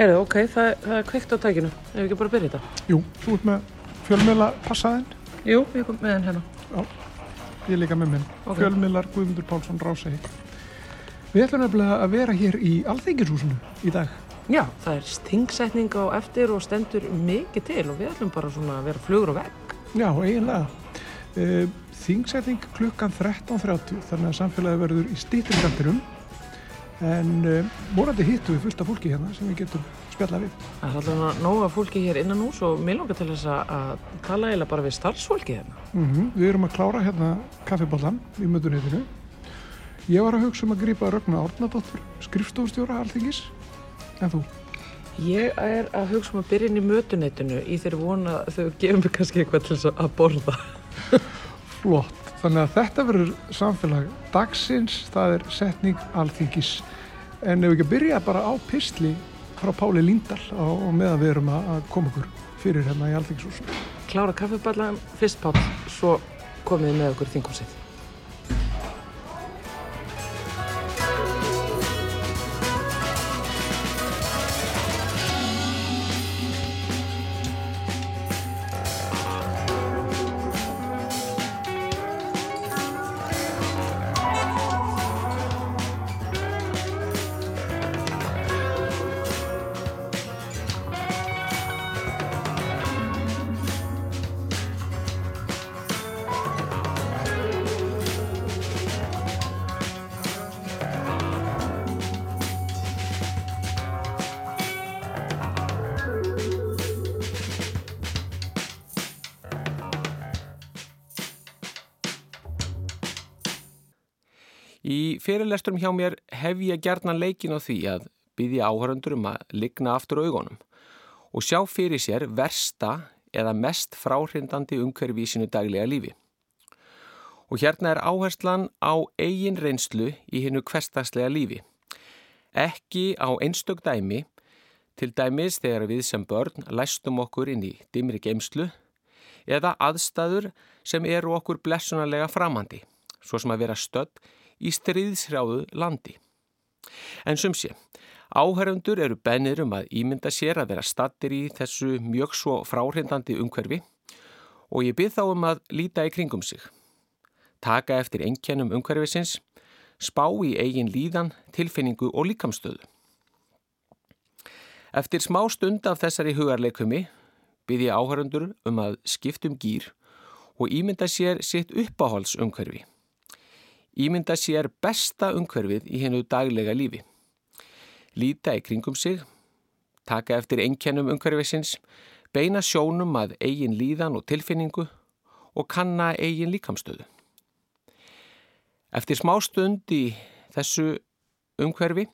Heyrðu, ok, það, það er kveikt á tækinu. Ef við ekki bara byrja þetta. Jú, þú ert með fjölmiðla passaðinn, Jú, ég kom með henn hérna. ég er líka með minn. Ok. Fjölmiðlar Guðmundur Pálsson Rásegi. Við ætlum nefnilega að vera hér í Alþingishúsinu í dag. Já, það er stingsetning á eftir og stendur mikið til og við ætlum bara svona að vera flugur á vegg. Já, eiginlega. Uh, þingsetting klukkan 13.30 þannig að samfélagi verður í stýtringandirum en uh, morandi hittu við fullt af fólki hérna sem við getum spjallað við. Það er alltaf nóga fólki hér innan hús og mér langar til þess að, tala eiginlega bara við starfsfólki hérna. Mm Við erum að klára hérna kaffiballan í mötunitinu. Ég var að hugsa um að grípa Rögna Árnadóttur, skrifstofustjóra Alþingis. En þú? Ég er að hugsa um að byrja inn í mötuneytinu í þeirri vona að þau gefum mig kannski eitthvað til þess að borða. Flott. Þannig að þetta verður samfélag dagsins, það er setning Alþingis. En ef við ekki að byrja bara á pistli frá Páli Líndal á, og meðan við erum að koma okkur fyrir hérna í Alþingishúsinu. Klára kaffiballan fyrst pátt, svo komið þið með okkur þingumsið. Í fyrirlesturum hjá mér hef ég gerðnan leikin á því að byggja áhörundur um að ligna aftur augunum og sjá fyrir sér versta eða mest fráhrindandi umhverfi í sínu daglega lífi. Og hérna er áherslan á eigin reynslu í hinnu hverstagslega lífi. Ekki á einstök dæmi, til dæmis þegar við sem börn læstum okkur inn í dimri geimslu eða aðstæður sem eru okkur blessunarlega framandi, svo sem að vera stödd í stríðsrjáðu landi. En sum sé, áhærundur eru bennir um að ímynda sér að vera stattir í þessu mjög svo fráhrindandi umhverfi og ég byrð þá um að líta í kringum sig. Taka eftir einkennum umhverfisins, spá í eigin líðan, tilfinningu og líkamstöðu. Eftir smá stund af þessari hugarleikumi byrð ég áhærundur um að skiptum gýr og ímynda sér sitt uppáhaldsumhverfi ímynda sér besta umhverfið í hennu daglega lífi. Líta í kringum sig, taka eftir einkennum umhverfisins, beina sjónum að eigin líðan og tilfinningu og kanna eigin líkamstöðu. Eftir smá stund í þessu umhverfi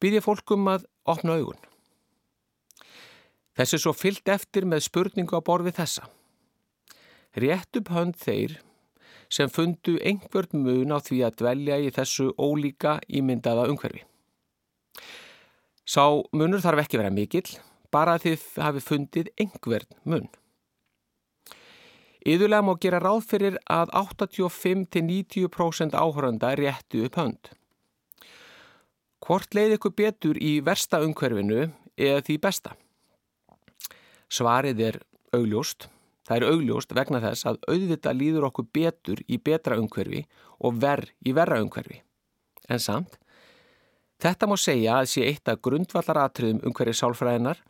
býð ég fólkum að opna augun. Þessi svo fyllt eftir með spurningu á borfi þessa. Rétt upp hönd þeir sem fundu einhvern mun á því að dvelja í þessu ólíka ímyndaða umhverfi. Sá munur þarf ekki vera mikill, bara að þið hafi fundið einhvern mun. Íðulega má gera ráð fyrir að 85-90% áhöranda réttu upp hönd. Hvort leið ykkur betur í versta umhverfinu eða því besta? Svarið er augljóst. Það er augljóst vegna þess að auðvitað líður okkur betur í betra umhverfi og verð í verra umhverfi. En samt, þetta má segja að sé eitt af grundvallaratriðum umhverfi sálfræðinar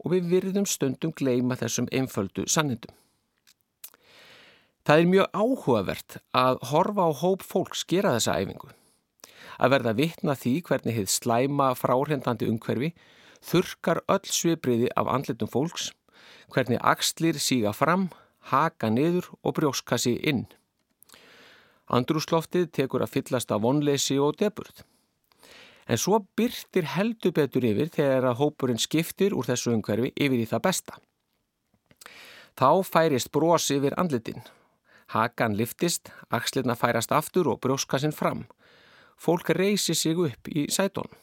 og við virðum stundum gleima þessum einföldu sannindum. Það er mjög áhugavert að horfa á hóp fólks gera þessa æfingu. Að verða vitna því hvernig hefð slæma fráhrindandi umhverfi þurkar öll svipriði af andlitum fólks hvernig axlir síga fram, haka niður og brjóskassi inn. Andrúsloftið tekur að fyllast af vonleysi og deburð. En svo byrtir heldur betur yfir þegar að hópurinn skiptir úr þessu umhverfi yfir í það besta. Þá færist bros yfir andlitin. Hakan liftist, axlirna færast aftur og brjóskassinn fram. Fólk reysi sig upp í sætónum.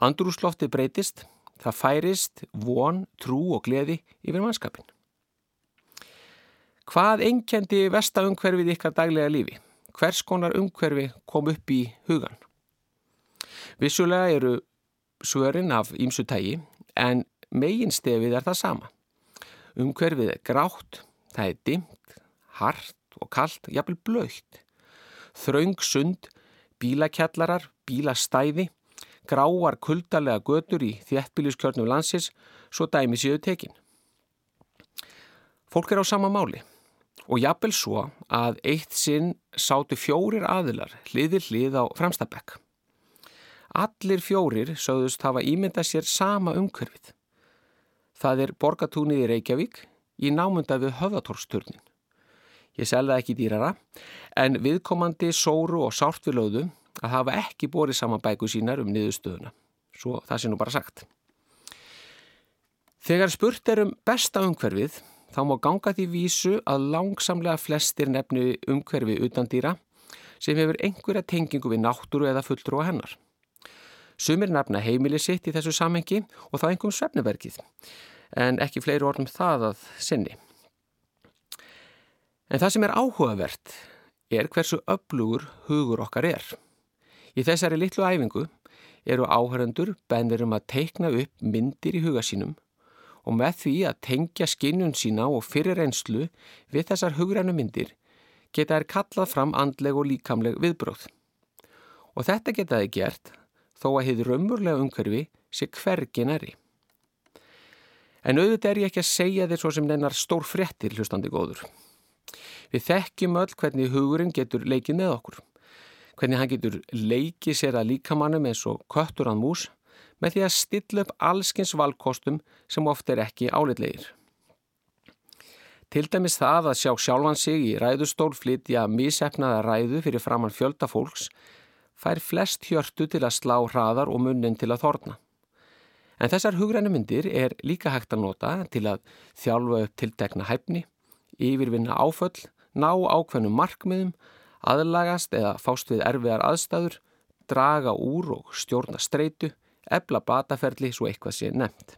Andrúsloftið breytist, Það færist, von, trú og gleði yfir mannskapin. Hvað einkendi vesta umhverfið ykkar daglega lífi? Hvers konar umhverfi kom upp í hugan? Vissulega eru svörin af ímsu tægi en megin stefið er það sama. Umhverfið er grátt, það er dimt, hart og kallt, jafnvel blöytt. Þraung sund, bílakjallarar, bílastæði, gráar kuldalega götur í þjættbíliskjörnum landsins, svo dæmi séu tekin. Fólk er á sama máli og jafnvel svo að eitt sinn sátu fjórir aðilar hliðir hlið á fremstabekk. Allir fjórir sögðust hafa ímyndað sér sama umhverfið. Það er borgatúnið í Reykjavík í námunda við höfðatórsturnin. Ég selða ekki dýrara en viðkomandi sóru og sárt við lögðu að hafa ekki borið saman bæku sínar um niðurstöðuna. Svo það sé nú bara sagt. Þegar spurt er um besta umhverfið þá má ganga því vísu að langsamlega flestir nefnu umhverfi utan dýra sem hefur einhverja tengingu við náttúru eða fulltrú á hennar. Sumir nefna heimili sitt í þessu samhengi og þá einhverjum svefnuverkið, en ekki fleiri orðum það að sinni. En það sem er áhugavert er hversu öflugur hugur okkar er. Í þessari litlu æfingu eru áhörendur bennir um að teikna upp myndir í huga sínum og með því að tengja skinnun sína og fyrir reynslu við þessar hugrænu myndir geta þær kallað fram andleg og líkamleg viðbróð. Og þetta geta þið gert þó að hefur raunmurlega umhverfi sé hvergi næri. En auðvitað er ég ekki að segja þér svo sem nennar stór frettir hlustandi góður. Við þekkjum öll hvernig hugurinn getur leikið með okkur. Hvernig hann getur leikið sér að líkamannum eins og köttur án mús með því að stilla upp allskins valkostum sem oft er ekki álitlegir. Til dæmis það að sjá sjálfan sig í ræðustól flytja mísefnaða ræðu fyrir framann fjölda fólks fær flest hjörtu til að slá hraðar og munnin til að þorna. En þessar hugrænu myndir er líka hægt að nota til að þjálfa upp tiltekna hæfni, yfirvinna áföll, ná ákveðnum markmiðum, aðlagast eða fást við erfiðar aðstæður, draga úr og stjórna streitu, ebla bataferli svo eitthvað sé nefnt.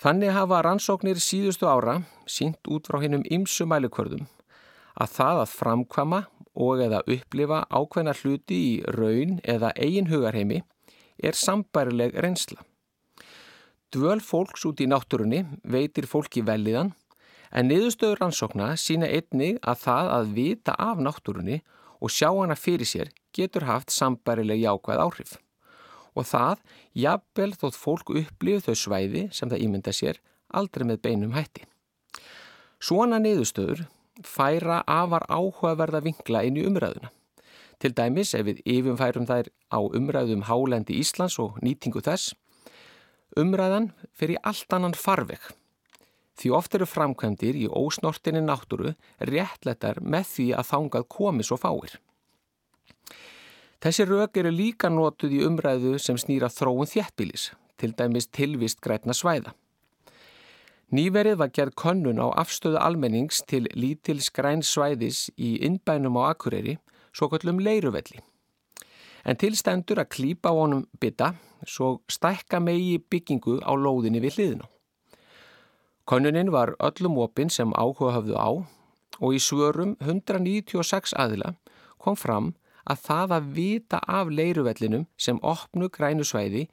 Þannig hafa rannsóknir síðustu ára sínt út frá hennum ymsu mælikvörðum að það að framkvama og eða upplifa ákveðna hluti í raun eða eigin hugarheimi er sambærileg reynsla. Dvöl fólks út í náttúrunni veitir fólki veliðan en niðurstöður rannsókna sína einnig að það að vita af náttúrunni og sjá hana fyrir sér getur haft sambærileg jákvæð áhrif og það jafnvel þótt fólk upplifið þau svæði sem það ímynda sér aldrei með beinum hætti. Svona niðurstöður færa afar áhugaverða vingla inn í umræðuna. Til dæmis ef við yfirfærum þær á umræðum hálendi Íslands og nýtingu þess, umræðan fer í allt annan farveg. Því oft eru framkvæmdir í ósnortinni náttúru réttletar með því að þángað komi svo fáir. Þessi rauk eru líka nótuð í umræðu sem snýra þróun þjættbílis, til dæmis tilvist grætna svæða. Nýverið var gerð könnun á afstöðu almennings til lítils græn svæðis í innbænum á Akureyri, svo kallum leiruvelli. En tilstendur að klýpa á honum bytta, svo stækka megi byggingu á lóðinni við hliðinu. Könnunin var öllum opinn sem áhuga hafðu á og í svörum 196 aðila kom fram að það að vita af leiruvellinum sem opnu grænusvæði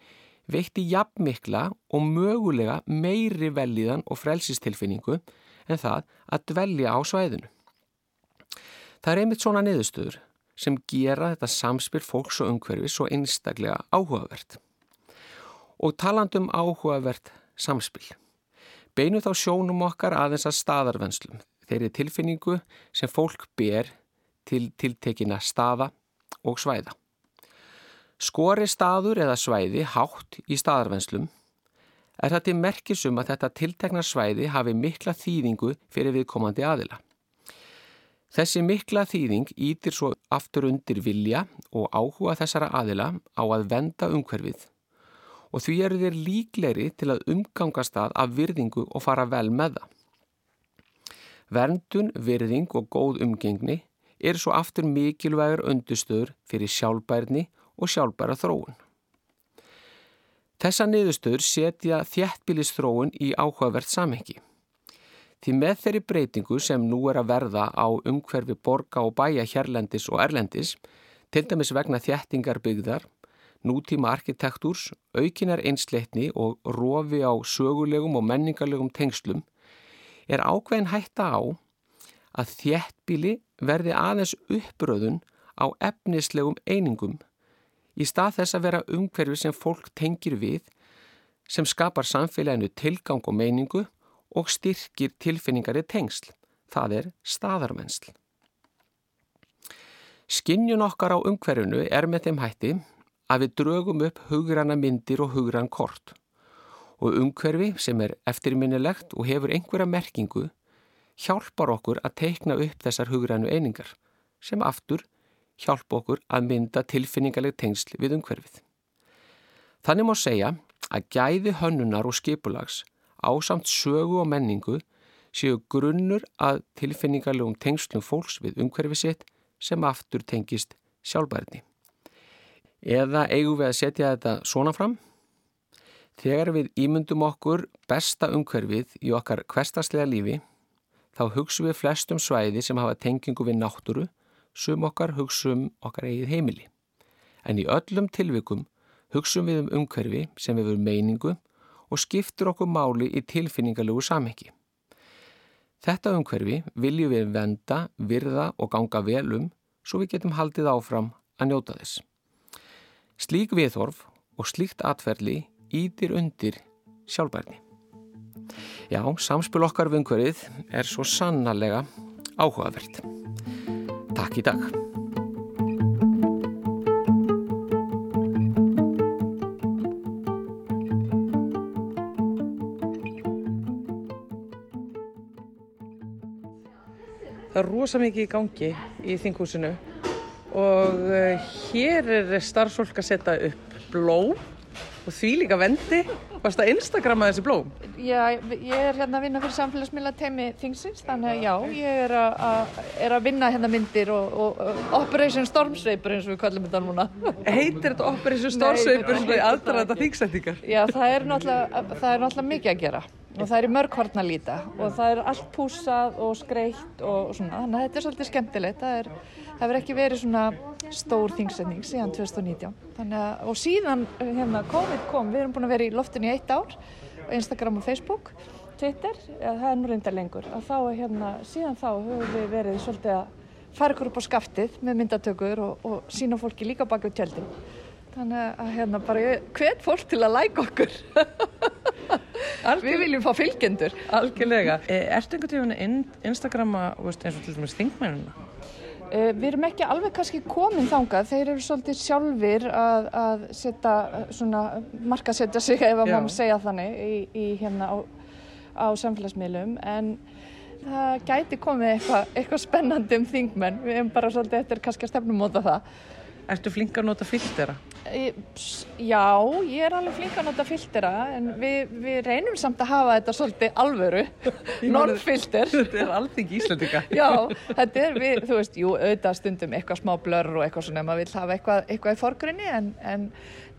veitti jafnmikla og mögulega meiri velíðan og frelsistilfinningu en það að dvelja á svæðinu. Það er einmitt svona niðurstöður sem gera þetta samspil fólks og umhverfi svo einstaklega áhugavert. Og talandum áhugavert samspil. Beinu þá sjónum okkar aðeins að staðarvenslum, þeirri tilfinningu sem fólk ber til tiltekina staða og svæða. Skori staður eða svæði hátt í staðarvenslum er til merkisum að þetta tiltekna svæði hafi mikla þýðingu fyrir viðkomandi aðila. Þessi mikla þýðing ítir svo aftur undir vilja og áhuga þessara aðila á að venda umhverfið og því eru þeir líkleri til að umgangast það af virðingu og fara vel með það. Verndun, virðing og góð umgengni er svo aftur mikilvægur undustöður fyrir sjálfbærni og sjálfbæra þróun. Þessa niðurstöður setja þjættbílistróun í áhugavert samhengi. Því með þeirri breytingu sem nú er að verða á umhverfi borga og bæja hérlendis og erlendis, til dæmis vegna þjættingar byggðar, nútíma arkitektúrs, aukinar einsleitni og rofi á sögulegum og menningarlegum tengslum er ákveðin hætta á að þjettbíli verði aðeins uppröðun á efnislegum einingum í stað þess að vera umhverfi sem fólk tengir við sem skapar samfélaginu tilgang og meiningu og styrkir tilfinningari tengsl, það er staðarmennsl. Skinnjun okkar á umhverfinu er með þeim hætti að við drögum upp hugranna myndir og hugrann kort og umhverfi sem er eftirminnilegt og hefur einhverja merkingu hjálpar okkur að teikna upp þessar hugrannu einingar sem aftur hjálpa okkur að mynda tilfinningaleg tengsl við umhverfið. Þannig má segja að gæði hönnunar og skipulags á samt sögu og menningu séu grunnur að tilfinningalegum tengslum fólks við umhverfið sitt sem aftur tengist sjálfbærni. Eða eigum við að setja þetta svona fram? Þegar við ímyndum okkur besta umhverfið í okkar hverstaslega lífi, þá hugsaum við flestum svæði sem hafa tengingu við náttúru, sum okkar hugsaum okkar eigið heimili. En í öllum tilvikum hugsaum við um umhverfi sem verum meiningu og skiptur okkur máli í tilfinningarlegu samhengi. Þetta umhverfi viljum við venda, virða og ganga vel um svo við getum haldið áfram að njóta þess. Slík viðhorf og slíkt atferðli ítir undir sjálfbærni. Já, samspil okkar við umhverfið er svo sannarlega áhugavert. Takk í dag. Það er rosa mikið í gangi í þinghúsinu og eh, hér er starfsfólk að setja upp blóm og því líka vendi. Varst það Instagrama þessi blóm? Já, ég er hérna að vinna fyrir samfélagsmiðla teimi Þingsins, þannig að já, ég er að, að, er að vinna hérna myndir og, og, og Operation Stormsveipur eins og við kallum þetta núna. Heitir þetta Operation Stormsveipur sem er aðdraða þetta þingsættingar? Já, það er, það er náttúrulega mikið að gera og það er í mörg hortna líta. Og það er allt púsað og skreitt og svona, þannig að þetta er svolítið skemmtilegt, það er, það hefur ekki verið svona stór þingsetning síðan 2019, þannig að, og síðan hérna COVID kom, við erum búin að vera í loftinu í eitt ár, Instagram og Facebook, Twitter, ja, það er nú reyndar lengur, að þá hérna, síðan þá höfum við verið svolítið að fara ykkur upp á skaftið með myndatökur og, og sína fólki líka baka út tjöldin. Þannig að hérna bara hvet fólk til að læka okkur. Við viljum fá fylgjendur. Algjörlega. Ertu einhvern tíðan Instagrama veist, eins og til dæmis þingmænuna? Uh, við erum ekki alveg kannski komin þangað. Þeir eru svolítið sjálfur að, að setja svona markasetja sig ef að maður segja þannig í, í hérna á, á samfélagsmiðlum en það gæti komið eitthvað eitthva spennandi um þingmenn. Við erum bara svolítið eftir kannski að stefnum móta það. Ertu flink að nota filtera? Já, ég er alveg flink að nota filtera en við, við reynum samt að hafa þetta svolítið alvöru, norðfilter. Þetta er alþing íslendika. Já, þetta er við, þú veist, jú, auðvitað stundum eitthvað smá blörr og eitthvað svona, maður vil hafa eitthvað, eitthvað í forgrunni en, en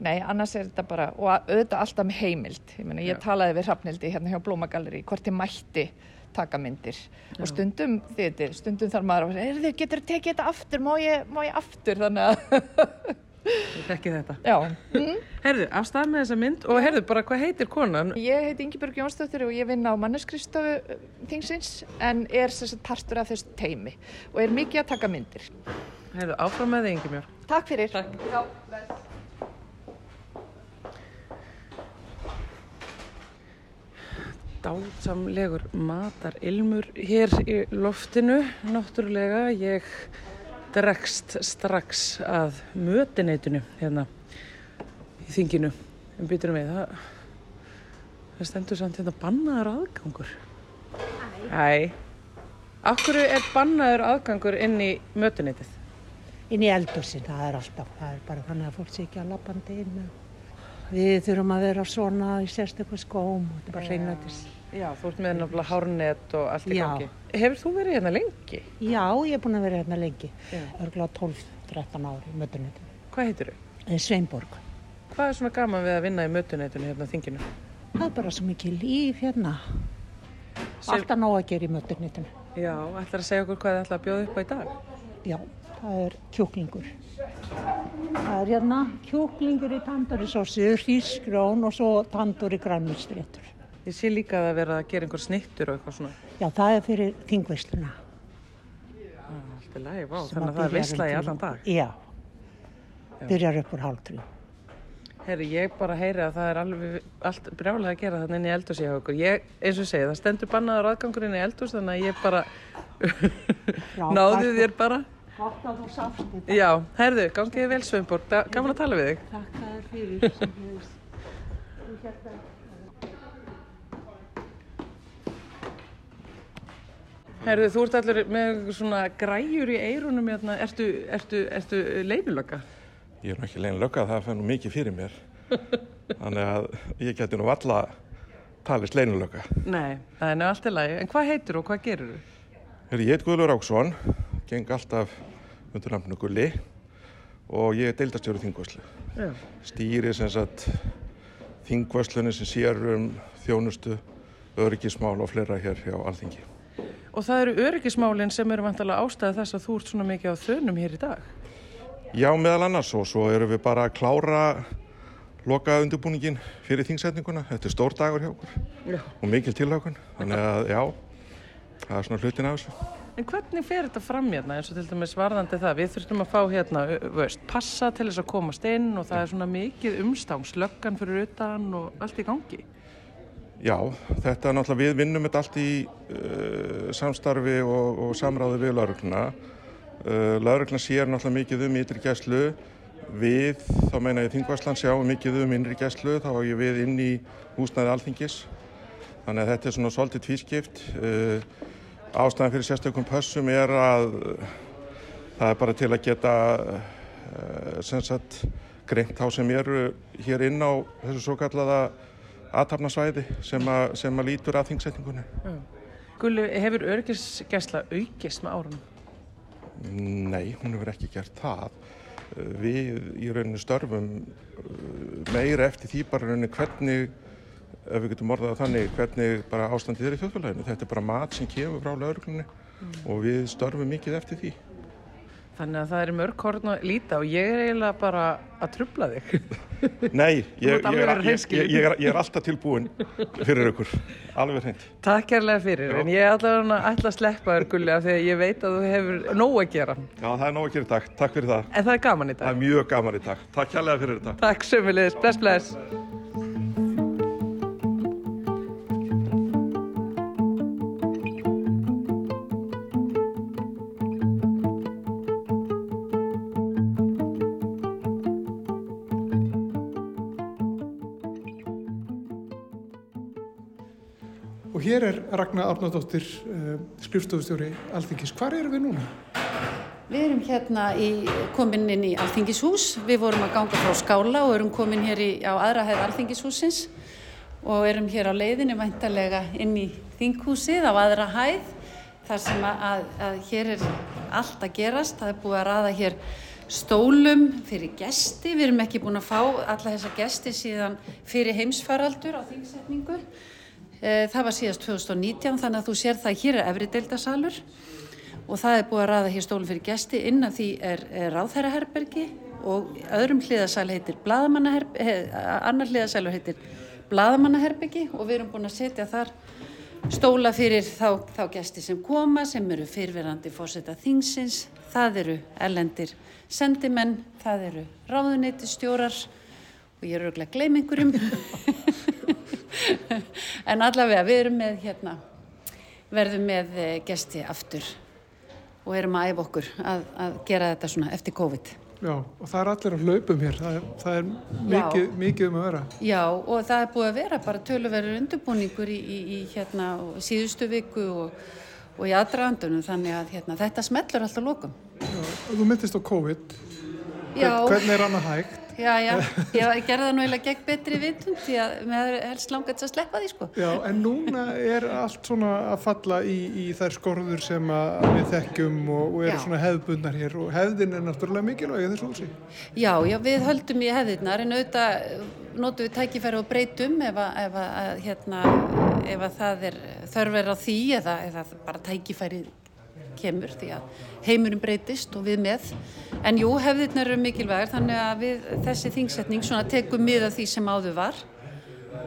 nei, annars er þetta bara, og auðvitað alltaf með heimild. Ég, meni, ég talaði við Hrafnildi hérna hjá Blómagalleri, hvort ég mætti taka myndir Já. og stundum þetta, stundum þarf maður að segja, getur þið tekið þetta aftur, má ég, má ég aftur, þannig að Ég þekki þetta. Já. Mm. Herðu, afstæð með þessa mynd og herðu bara hvað heitir konan? Ég heiti Ingeborg Jónsdóttir og ég vinna á manneskristofu þingsins en er sérstaklega partur af þessu teimi og er mikið að taka myndir. Herðu, áfram með þig Ingemjörg. Takk fyrir. Takk. Já, Dásamlegur matar ilmur hér í loftinu, náttúrulega. Ég dregst strax að mötineitinu hérna í þinginu. En bytturum við það, það stendur samt hérna bannaður aðgangur. Æ. Akkur er bannaður aðgangur inn í mötineitið? Inn í eldursin, það er alltaf það er bara þannig að fólk sé ekki að lappandi inn. Við þurfum að vera svona í sérstöku skóm og þetta er bara hreinlætis Já, þú ert með náttúrulega hárnett og allt í gangi. Hefur þú verið hérna lengi? Já, ég er búin að vera hérna lengi. Örgulega 12-13 ári í mötunetinu. Hvað heitir þau? Sveinborg. Hvað er svona gaman við að vinna í mötunetinu hérna á þinginu? Það er bara svo mikið líf hérna. Sem... Alltaf nóg að gera í mötunetinu. Já, ætlar að segja okkur hvað þið ætlar að bjóða upp á í dag? Já, það er kjúklingur. Það er hérna kjúklingur í tandurisósi, hrísgrón og svo tandur í grannmustréttur. Ég sé líka að það vera að gera einhver snittur og eitthvað svona. Já, það er fyrir þingveisluna. Allt er lægi, vá, þannig að það er veistla í allan dag. Já, byrjar upp úr hálf trú. Herri, ég bara heyri að það er alveg allt brjálega að gera þannig inn í eldhús hjá okkur. Ég, eins og ég segi, það stendur bannaður aðgangur inn í eldhús þannig að ég bara náði þér bara. Gott að þú sást þetta. Já, herðu, gangiði vel Sveinborg, gaman að tala við þig. Takk að þér fyrir. sem hefur- þú hérna- Herðu, þú ert allir með svona græjur í eirunum hérna, ertu, ertu, ertu leinulöka? Ég er ekki löggað, það nú mikið fyrir mér. Þannig að ég geti nú valla talist leinulögga. Nei, það er nefn allt í lagi. En hvað heitir og hvað gerur þú? Herri, ég heit Guðlur Áksson, geng alltaf undir nafnu Gulli og ég er deildastjóru þingvöslu. Stýri sem sagt þingvöslunni sem sér um þjónustu, öryggismál og fleira hér hjá Alþingi. Og það eru öryggismálinn sem eru vantalega ástæða þess að þú ert svona mikið á þönum hér í dag. Já, meðal annars og svo erum við bara að klára loka undirbúningin fyrir þingsetninguna. Þetta er stór dagur hjá okkur Já. og mikil tilhaugun. Þannig að já, það er svona hlutin af þessu. En hvernig fer þetta fram hérna eins og til dæmis varðandi það? Við þurftum að fá hérna, veist, passa til þess að komast inn og það er svona mikið umstang, slöggan fyrir utan og allt í gangi. Já, þetta er náttúrulega, við vinnum þetta allt í uh, samstarfi og, og samráði við laurugluna. Uh, laurugluna sér náttúrulega mikið um ytri gæslu. Við, þá meina ég Þingvarsland sjáum mikið um innri gæslu, þá er ég við inn í húsnæði alþingis. Þannig að þetta er svona svolítið tvískipt. Uh, ástæðan fyrir sérstökum pössum er að það er bara til að geta greint þá sem eru hér inn á þessu svo kallaða aðtapnasvæði sem, að- sem að lítur að þingsetningunni. Gulli, hefur öryggisgæsla aukist með árunum? Nei, hún hefur ekki gert það. Við í rauninu störfum uh, meira eftir því bara rauninu hvernig, ef við getum orðað þannig, hvernig bara ástandið er í þjóðfélaginu. Þetta er bara mat sem kemur frá lauruglunni og við störfum mikið eftir því. Þannig að það er mörg horn að líta og ég er eiginlega bara að trubla þig. Nei, ég, ég, er, ég, ég, er, ég er alltaf tilbúin fyrir ykkur. Alveg hreint. Takk kærlega fyrir, Já. en ég ætla að ætla að sleppa þér Gulli af því að ég veit að þú hefur nóg að gera. Já, það er nóg að gera dag. Takk fyrir það. En það er gaman í Það dag. er mjög gaman í dag. Takk kærlega fyrir þetta. Takk sömulegis, bless bless. Ragnar Árnardóttir, uh, skrifstofustjóri Alþingis. Hvar eru við núna? Við erum hérna í, komin inn í Alþingishús. Við vorum að ganga frá skála og erum komin hér í, á aðra hæð Alþingishúsins og erum hér á leiðinu væntalega inn í þinghúsið á aðra hæð þar sem að, að, að hér er allt að gerast. Það er búið að raða hér stólum fyrir gesti. Við erum ekki búin að fá alla þessa gesti síðan fyrir heimsfaraldur á þingsetningu. Eh, Það var síðast 2019 þannig að þú sér það að hér er efri deildasalur og það er búið að ræða hér stólum fyrir gesti. Inn af því er, er ráðherraherbergi og öðrum hliðasæl heitir blaðamannaherbergi, annar hliðasælur heitir blaðamannaherbergi. Og við erum búin að setja þar stóla fyrir þá, þá gesti sem koma sem eru fyrverandi fórseta þingsins, það eru ellendir sendimenn, það eru ráðuneytistjórar og ég er auðvitað gleym einhverjum en allavega við erum með hérna verðum með eh, gesti aftur og erum að æfa okkur að, að gera þetta svona eftir COVID. Já, og það er allir að hlaupum hér. Það er, það er mikið, mikið um að vera. Já, og það er búið að vera bara töluverður undirbúningur í, í, í hérna síðustu viku og, og í aðdraðandunum þannig að hérna, þetta smellur alltaf lókum. Já, og þú myndist á COVID. Hvernig er annað hægt? Já, já, ég gerði það nú eiginlega gegn betri vitund því að með helst langast að sleppa því sko. Já, en núna er allt svona að falla í, í þær skorður sem að við þekkjum og, og eru svona hefðbundnar hér og hefðin er náttúrulega mikilvæg þessu húsi. Já, já, við höldum í hefðirnar en auðvitað eh, notum við tækifæri og breytum ef að, ef að, að hérna, ef að það er þörf er á því eða, eða bara tækifæri kemur því að heimurum breytist og við með. En jú, hefðirna eru mikilvægir þannig að við, þessi þingsetning svona tekum miða því sem áður var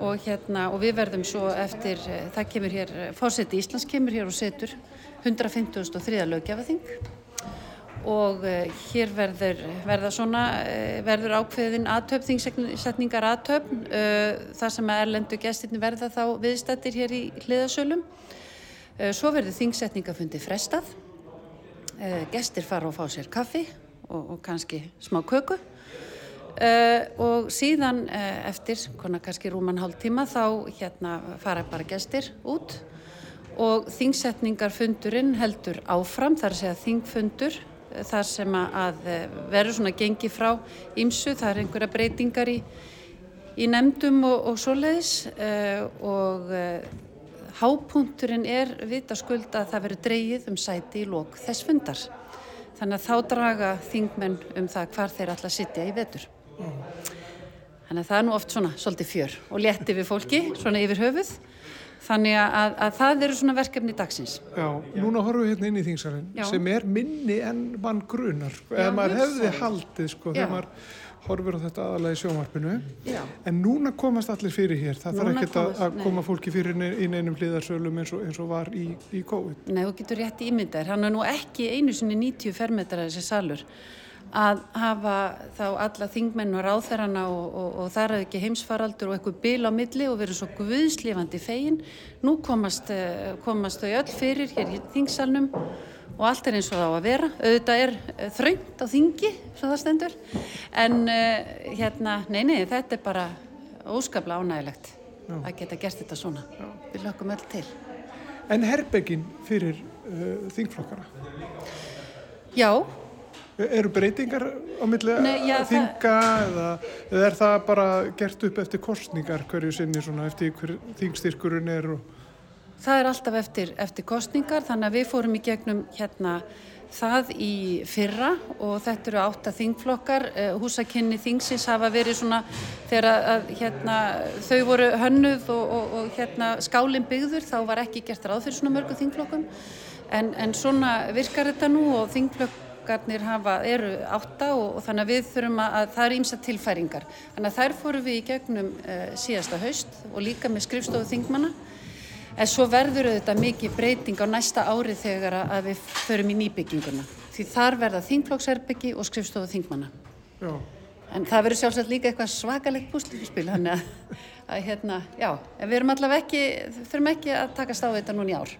og, hérna, og við verðum svo eftir, eh, það kemur hér, fórseti Íslands kemur hér og setur 153. lögjafaþing og uh, hér verður, svona, verður ákveðin aðtöp, þingsetningar aðtöp, uh, þar sem að erlendu gestirni verða þá viðstættir hér í hliðasölum. Svo verður þingsetningafundi frestað, gestir fara og fá sér kaffi og, og kannski smá köku. Uh, og síðan uh, eftir konar kannski rúman hálf tíma þá hérna fara bara gestir út. Og þingsetningarfundurinn heldur áfram þar að segja þingfundur þar sem að verður svona gengi frá ímsu, það er einhverja breytingar í, í nefndum og, og svoleiðis. Og hápunkturinn er vita skuld að það verður dreyið um sæti í lók þess fundar þannig að þá draga þingmenn um það hvar þeir alltaf sitja í vetur Þannig að það er nú oft svona svolítið fjör og létti við fólki, svona yfir höfuð. Þannig að, að það eru svona verkefni dagsins. Já, núna horfum við hérna inn í þingsalinn sem er minni en mann grunar. Eða maður hefði haldið sko, þegar maður horfur á þetta aðalega í sjónvarpinu. Já. En núna komast allir fyrir hér. Það núna þarf ekki að, að koma fólki fyrir í neinum hliðarsölum eins og, eins og var í, í COVID. Nei, þú getur rétt ímyndar. Hann er nú ekki einu sinni 90 fermetrar þessi salur að hafa þá alla þingmenn og ráþærana og, og, og þar er ekki heimsfaraldur og eitthvað bil á milli og verið svo guðslifandi fegin. Nú komast, eh, komast þau öll fyrir hér í þingsalnum og allt er eins og þá að vera. Auðvitað er eh, þröngt á þingi, svo það stendur. En uh, hérna, nei, nei, þetta er bara óskaplega ánægilegt Já. að geta gert þetta svona. Já. Við lökum öll til. En herbyggin fyrir uh, þingflokkara? Já, Eru breytingar á milli þinga eða, eða er það bara gert upp eftir kostningar hverju sinni svona eftir hver þingstyrkurinn er? Og... Það er alltaf eftir, eftir kostningar þannig að við fórum í gegnum hérna það í fyrra og þetta eru átta þingflokkar. Eh, húsakynni þingsins hafa verið svona þegar að hérna, þau voru hönnuð og, og, og hérna, skálinn byggður þá var ekki gert ráð fyrir svona mörgu þingflokkum en, en svona virkar þetta nú og þingflokk flokkarnir hafa, eru átta og, og þannig að við þurfum að, að það eru ímsa tilfæringar. Þannig að þær fórum við í gegnum uh, síðasta haust og líka með skrifstofu þingmanna. En svo verður auðvitað mikið breyting á næsta ári þegar að við förum í nýbygginguna. Því þar verða þingflokksherbyggi og skrifstofu þingmanna. Já. En það verður sjálfsagt líka eitthvað svakalegt púsliðspil, þannig að, að hérna, já, en við erum allavega ekki, þurfum ekki að takast á þetta núna í ár.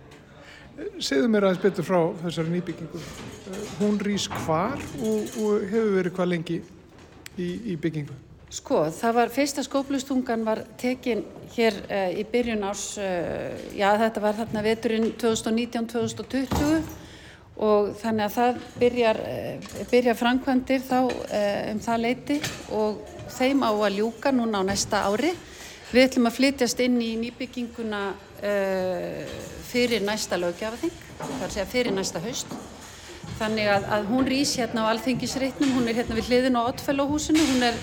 Segðu mér aðeins betur frá þessari nýbyggingu. Eh, hún rýs hvar og, og hefur verið hvað lengi í, í byggingu? Sko, það var, fyrsta skóplustungan var tekin hér uh, í byrjun árs, uh, já þetta var þarna veturinn 2019-2020 og þannig að það byrjar, uh, byrjar framkvæmdir þá um það leiti og þeim á að ljúka núna á næsta ári. Við ætlum að flytjast inn í nýbygginguna fyrir næsta lögjafaþing, það er að fyrir næsta haust. Þannig að, að hún rýs hérna á alþengisreitnum, hún er hérna við hliðin á Ottfellóhúsinu, hún er,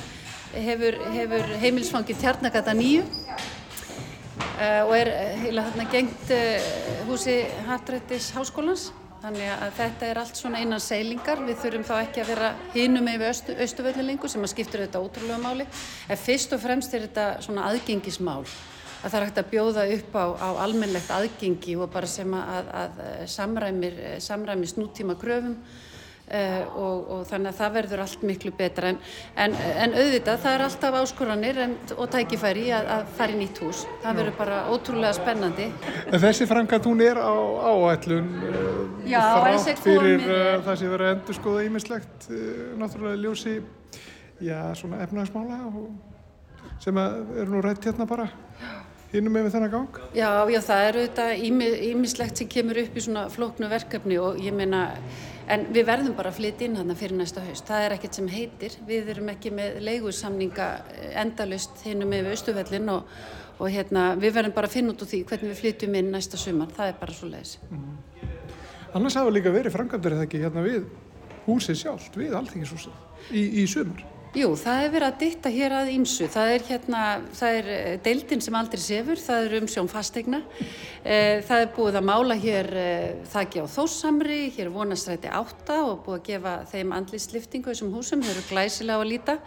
hefur, hefur heimilsfangið Tjarnagata nýju uh, og er heila þarna gengt uh, húsi Hattrættis Háskólans. Þannig að þetta er allt svona einan seilingar, við þurfum þá ekki að vera hinum yfir austu, austuvöllinlingu sem að skiptur þetta ótrúlega máli. En fyrst og fremst er þetta svona aðgengismál að það er hægt að bjóða upp á, á almennlegt aðgengi og bara sem að, að samræmir, samræmis nútíma kröfum uh, og, og þannig að það verður allt miklu betra en, en, en auðvitað það er alltaf áskoranir en, og tækifæri að, að fara í nýtt hús. Það verður bara ótrúlega spennandi. En þessi frangat hún er á áætlun uh, þrátt fyrir uh, það sem verður endur skoða ímislegt náttúrulega ljósi já, svona efnagsmála sem er nú rætt hérna bara. Já hinnum með þennan gang? Já, já, það eru þetta ímislegt sem kemur upp í svona flóknu verkefni og ég meina, en við verðum bara að flytja inn hann fyrir næsta haust. Það er ekkert sem heitir. Við erum ekki með leigursamninga endalust hinnum með Östuvellin og, og hérna, við verðum bara að finna út úr því hvernig við flytjum inn næsta sumar. Það er bara svo leiðis. Mm. Annars hafa líka verið frangandur eða ekki hérna við húsið sjálft, við Alþingishúsið í, í sumar. Jú, það er verið að ditta hér að ímsu. Það er hérna, það er eh, deildin sem aldrei sefur, það er umsjón fastegna. Eh, það er búið að mála hér eh, þakki á þóssamri, hér vonastræti átta og búið að gefa þeim andlýsliftingu þessum húsum, þau eru glæsilega að líta.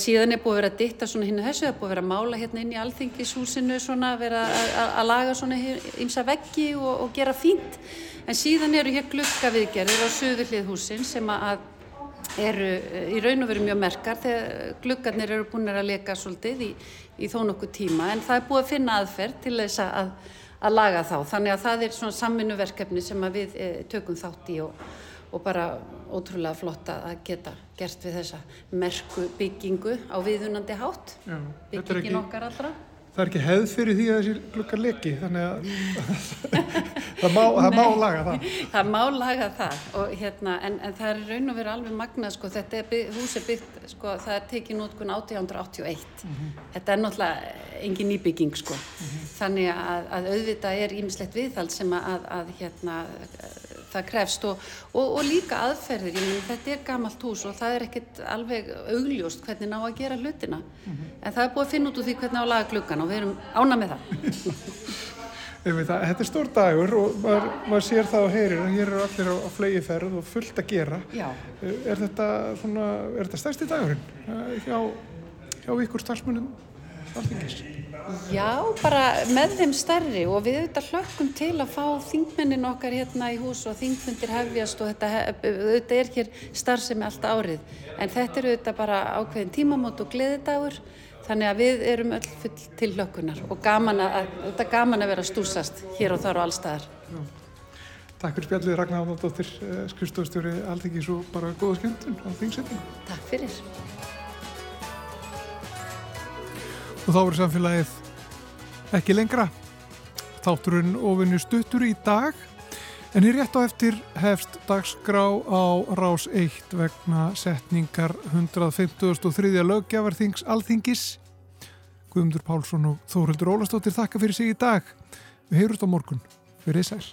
Síðan er búið að vera að ditta svona hinn og þessu, það er búið að vera að mála hérna inn í alþingishúsinu svona, vera að laga svona ímsa veggi og, og gera fínt. En síðan eru hér glukkaviðgerðir á söðurlið húsin sem að eru eh, í raun og veru mjög merkar þegar gluggarnir eru búin að leka svolítið í, í þó nokkuð tíma en það er búið að finna aðferð til þess að, að laga þá. Þannig að það er svona samvinnuverkefni sem við e, tökum þátt í og, og bara ótrúlega flott að geta gert við þessa merku byggingu á viðunandi hátt Já, byggingin okkar allra það er ekki hefð fyrir því að þessi lukkar leki þannig að það, má, það má laga það það má laga það og, hérna, en, en það er raun og verið alveg magnað sko, þetta er hús er byggt sko, það er tekið nútkun 1881 mm -hmm. þetta er náttúrulega engin nýbygging sko. mm -hmm. þannig að, að auðvitað er ímislegt viðhald sem að, að hérna það krefst og, og, og líka aðferðir, ég menn þetta er gamalt hús og það er ekkert alveg augljóst hvernig ná að gera hlutina mm -hmm. en það er búið að finna út úr því hvernig á að laga gluggan og við erum ána með það það, Þetta er stór dagur og maður, maður sér það og heyrir að hér eru allir á, á flegi ferð og fullt að gera Já. er þetta, svona, er þetta stærsti dagurinn eh, hjá, hjá ykkur starfsmunum alþingis? Já, bara með þeim stærri og við auðvitað hlökkum til að fá þingmennin okkar hérna í hús og þingfundir hefjast og þetta auðvitað er hér starfsemi allt árið en þetta er auðvitað bara ákveðin tímamót og gleðidagur þannig að við erum öll full til hlökkunar og gaman að, þetta er gaman að vera stúsast hér og þar og allstaðar. Já. Takk fyrir spjallið Ragnar Ánaldóttir, eh, skrifstofstjóri Alþingis og bara góða skemmtun á þingsettingu. Takk fyrir. Og þá verður samfélagið ekki lengra. Þátturinn ofinni stuttur í dag en hér rétt á eftir hefst dagsgrá á rás 1 vegna setningar 153. löggefarþings alþingis. Guðmundur Pálsson og Þórildur Ólastóttir þakka fyrir sig í dag. Við heyrumst á morgun. Fyrir sæl.